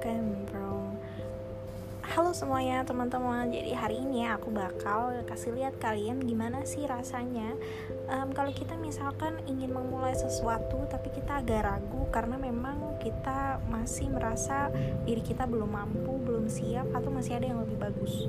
Kan, Cambrong Halo semuanya teman-teman. Jadi hari ini aku bakal kasih lihat kalian gimana sih rasanya. Um, Kalau kita misalkan ingin memulai sesuatu Tapi kita agak ragu Karena memang kita masih merasa diri kita belum mampu Belum siap atau masih ada yang lebih bagus.